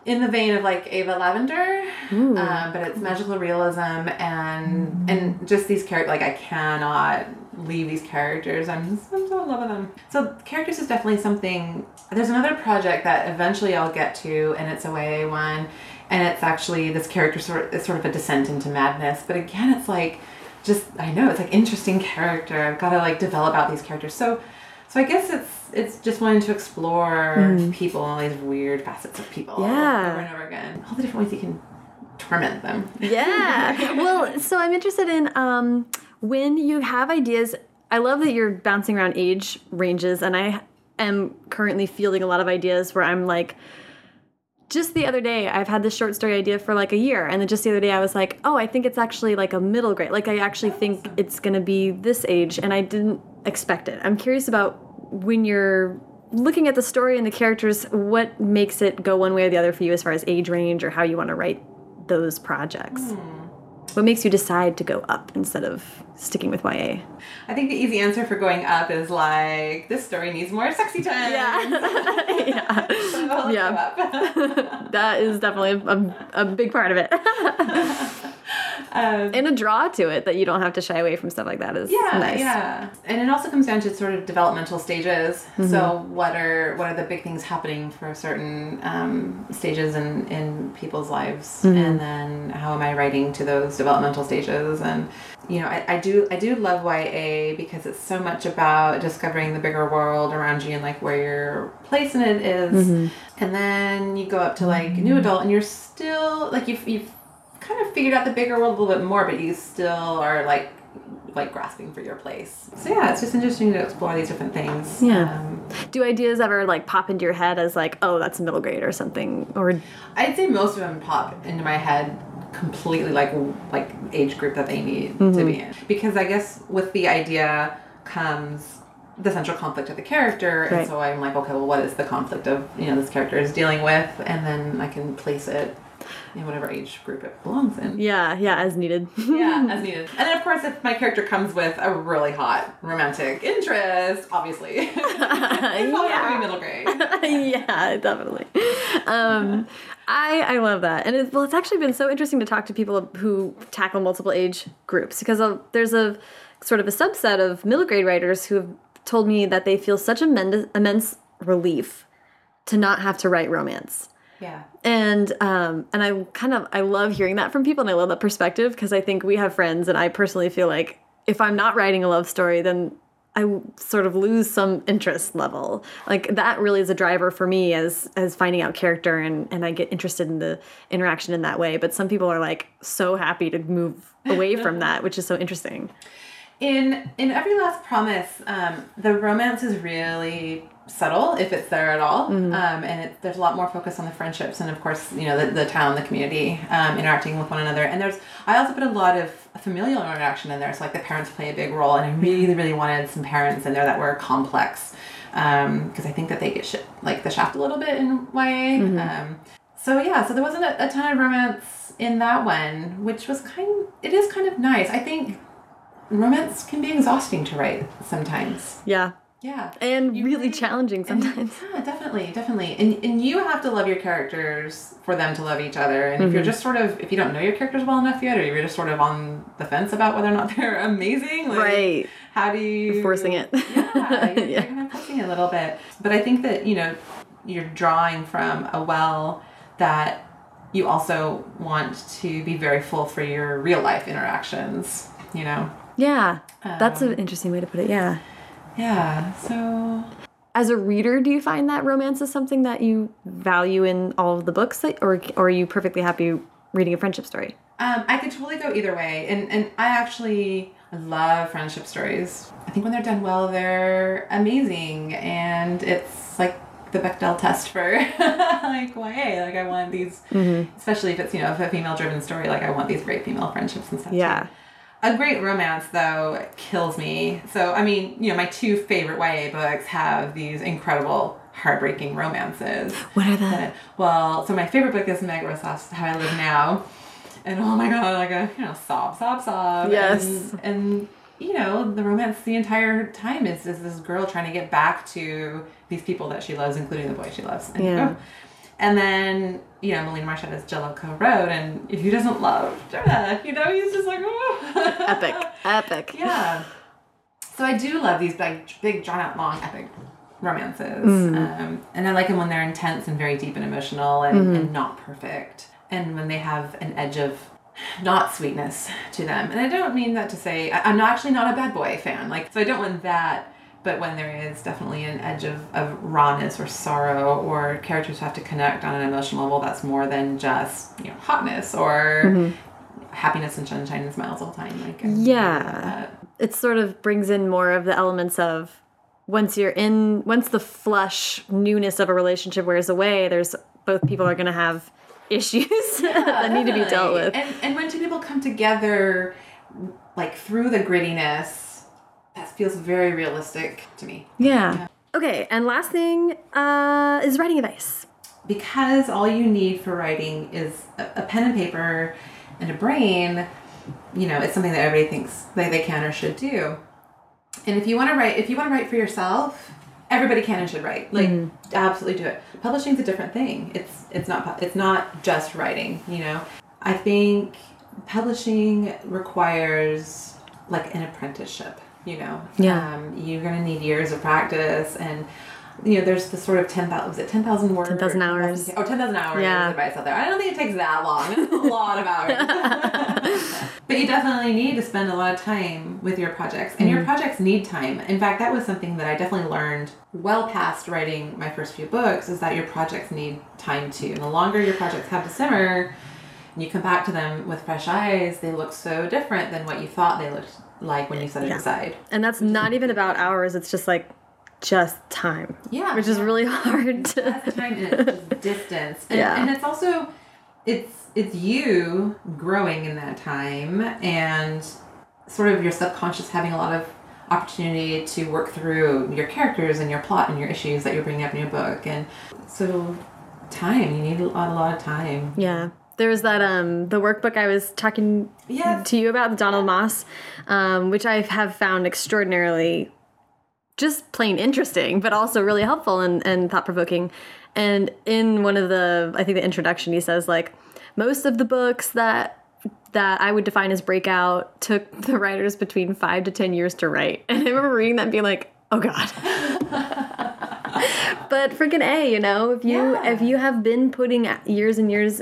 in the vein of like Ava Lavender, um, but it's magical realism and and just these characters. Like I cannot leave these characters. I'm just, I'm so in love with them. So characters is definitely something. There's another project that eventually I'll get to, and it's a YA one, and it's actually this character sort it's sort of a descent into madness. But again, it's like just I know it's like interesting character. I've got to like develop out these characters. So. So I guess it's it's just wanting to explore people all these weird facets of people Yeah. over and over again. All the different ways you can torment them. Yeah. well, so I'm interested in um, when you have ideas. I love that you're bouncing around age ranges, and I am currently fielding a lot of ideas where I'm like, just the other day, I've had this short story idea for like a year, and then just the other day, I was like, oh, I think it's actually like a middle grade. Like, I actually think it's gonna be this age, and I didn't expect it. I'm curious about when you're looking at the story and the characters, what makes it go one way or the other for you as far as age range or how you want to write those projects? Hmm. What makes you decide to go up instead of sticking with YA? I think the easy answer for going up is like this story needs more sexy time. yeah. So Yeah. that is definitely a, a big part of it. Um, and a draw to it that you don't have to shy away from stuff like that is yeah, nice. yeah. And it also comes down to sort of developmental stages. Mm-hmm. So what are what are the big things happening for certain um, stages in in people's lives, Mm-hmm. and then how am I writing to those developmental stages? And you know, I, I do I do love YA because it's so much about discovering the bigger world around you and like where your place in it is. Mm-hmm. And then you go up to like new adult, and you're still like you've you've kind of figured out the bigger world a little bit more, but you still are like like grasping for your place. So yeah, it's just interesting to explore these different things. Yeah. Um, Do ideas ever like pop into your head as like, oh, that's middle grade or something? Or I'd say most of them pop into my head completely like like age group that they need to be in because I guess with the idea comes the central conflict of the character and so I'm like okay well what is the conflict of you know this character is dealing with and then I can place it in whatever age group it belongs in yeah, yeah, as needed. yeah, as needed. And then, of course, if my character comes with a really hot romantic interest, obviously, it's probably not middle grade. yeah, definitely. Um, I I love that, and it, well, it's actually been so interesting to talk to people who tackle multiple age groups because of, there's a sort of a subset of middle grade writers who have told me that they feel such immense, immense relief to not have to write romance Yeah. and um and i kind of i love hearing that from people and i love that perspective because i think we have friends and i personally feel like if i'm not writing a love story then i sort of lose some interest level. Like that really is a driver for me as as finding out character and and i get interested in the interaction in that way. But some people are like so happy to move away from that which is so interesting. In in every last promise, um, the romance is really subtle if it's there at all, um, and it, there's a lot more focus on the friendships and of course you know the, the town, the community um, interacting with one another. And there's I also put a lot of familial interaction in there, so like the parents play a big role, and I really really wanted some parents in there that were complex because I think that they get sh- like the shaft a little bit in YA. Um, so yeah, so there wasn't a, a ton of romance in that one, which was kind. It is kind of nice. I think romance can be exhausting to write sometimes. yeah Yeah. and You really really- challenging And- sometimes. yeah, definitely, definitely. And and you have to love your characters for them to love each other. And if Mm-hmm. you're just sort of if you don't know your characters well enough yet, or you're just sort of on the fence about whether or not they're amazing, like, Right. How do you forcing it. Yeah, you're, Yeah. you're kind of pushing it a little bit. But I think that you know you're drawing from a well that you also want to be very full for your real life interactions. You know. Yeah, that's Um, an interesting way to put it. Yeah. Yeah. So As a reader, do you find that romance is something that you value in all of the books, that, or, or are you perfectly happy reading a friendship story? Um, I could totally go either way, and and I actually love friendship stories. I think when they're done well, they're amazing, and it's like the Bechdel test for like why YA. Like I want these, especially if it's you know if a female driven story. Like I want these great female friendships and stuff. Yeah. too. A great romance though kills me. So I mean, you know, my two favorite YA books have these incredible heartbreaking romances. What are But, well, so my favorite book is Meg Rosoff's, How I Live Now. And oh my god, like a you know, sob, sob, sob. Yes. And, and you know, the romance the entire time is, is this girl trying to get back to these people that she loves, including the boy she loves. And, Yeah. oh. And then, you know, Melina Marchetta is Jellicoe Road, and if he doesn't love Jonah, you know, he's just like, oh. Epic. Epic. Yeah. So I do love these big, big, drawn out, long, epic romances. Mm. Um, and I like them when they're intense and very deep and emotional and, Mm-hmm. and not perfect. And when they have an edge of not sweetness to them. And I don't mean that to say, I, I'm actually not a bad boy fan. Like, so I don't want that. But when there is definitely an edge of, of rawness or sorrow, or characters have to connect on an emotional level that's more than just, you know, hotness or mm-hmm. happiness and sunshine and smiles all the time. Like, Yeah. It sort of brings in more of the elements of once you're in, once the flush newness of a relationship wears away, there's both people are going to have issues that need to be dealt with. And and when two people come together, like through the grittiness, that feels very realistic to me. Yeah. Okay, and last thing uh, is writing advice. Because all you need for writing is a, a pen and paper and a brain. You know, it's something that everybody thinks they, they can or should do. And if you want to write, if you want to write for yourself, everybody can and should write. Like, absolutely do it. Publishing's a different thing. It's it's not it's not just writing. You know, I think publishing requires like an apprenticeship. You know, Yeah. Um, you're gonna need years of practice and. You know, there's the sort of 10,000, was it 10,000 words? 10,000 hours. Oh, 10,000 hours Yeah. advice out there. I don't think it takes that long. It's a lot of hours. but you definitely need to spend a lot of time with your projects. And Mm-hmm. your projects need time. In fact, that was something that I definitely learned well past writing my first few books is that your projects need time too. And the longer your projects have to simmer, and you come back to them with fresh eyes, they look so different than what you thought they looked like when you set it Yeah. aside. And that's not even about hours, it's just like just time. Yeah. Which is really hard to. That's time and it's just distance. And, Yeah. and it's also it's it's you growing in that time and sort of your subconscious having a lot of opportunity to work through your characters and your plot and your issues that you're bringing up in your book and so time you need a lot, a lot of time Yeah. There was that um the workbook I was talking to you about, Donald Maass, um, which I have found extraordinarily just plain interesting, but also really helpful and, and thought provoking. And in one of the I think the introduction he says like most of the books that that I would define as breakout took the writers between five to ten years to write. And I remember reading that and being like, oh God. but freaking A, you know, if you Yeah. if you have been putting years and years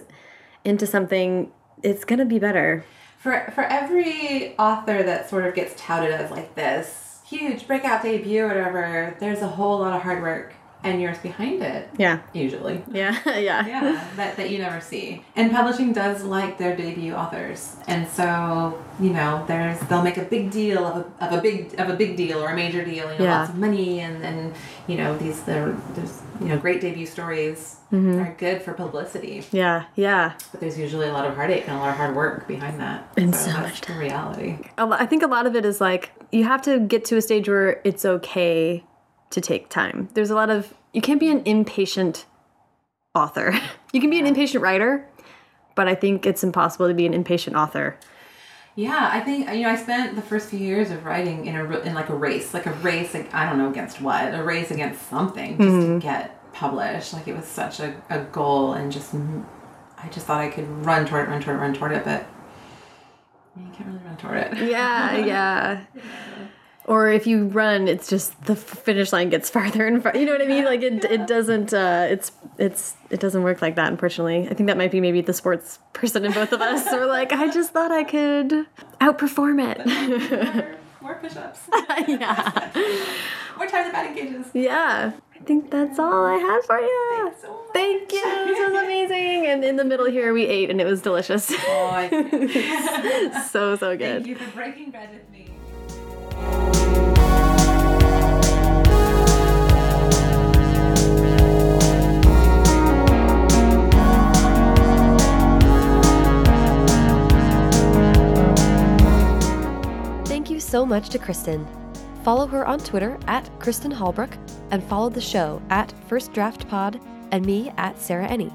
into something, it's gonna be better. for for every author that sort of gets touted as like this huge breakout debut or whatever there's a whole lot of hard work and years behind it Yeah. usually Yeah. yeah. yeah that, that you never see and publishing does like their debut authors and so you know there's they'll make a big deal of a, of a big of a big deal or a major deal you know Yeah. lots of money and and you know these there there's you know great debut stories Mm-hmm. are good for publicity Yeah. Yeah. but there's usually a lot of heartache and a lot of hard work behind that And so that's much the reality I think a lot of it is like you have to get to a stage where it's okay to take time. There's a lot of you can't be an impatient author. You can be an impatient writer, but I think it's impossible to be an impatient author. Yeah, I think you know I spent the first few years of writing in a in like a race, like a race. Like, I don't know against what, a race against something, just to get published. Like it was such a, a goal, and just mm, I just thought I could run toward it, run toward it, run toward it, but you can't really run toward it. Yeah, yeah. Or if you run, it's just the finish line gets farther and farther. You know what I mean? Like it, it doesn't. Uh, it's it's it doesn't work like that. Unfortunately, I think that might be maybe the sports person in both of us. We're like, I just thought I could outperform it. More, more push-ups, yeah, more time the batting cages. yeah. I think that's all I had for you. so. Thank you. This was amazing. And in the middle here, we ate, and it was delicious. Oh, so so good. Thank you for breaking bread with me. So much to Kristin. Follow her on Twitter at Kristin Halbrook and follow the show at First Draft Pod and me at Sarah Enni.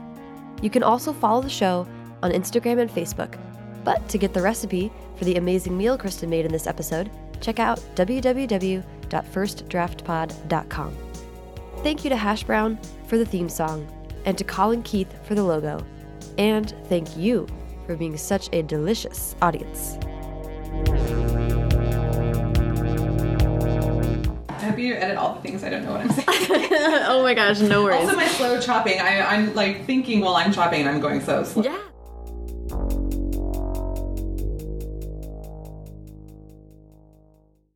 You can also follow the show on Instagram and Facebook. But to get the recipe for the amazing meal Kristin made in this episode, check out www.firstdraftpod.com. Thank you to Hash Brown for the theme song and to Colin Keith for the logo. And thank you for being such a delicious audience. Hope you edit all the things I don't know what I'm saying. oh my gosh, no worries. also, my slow chopping. I, I'm like thinking while I'm chopping, and I'm going so slow. Yeah.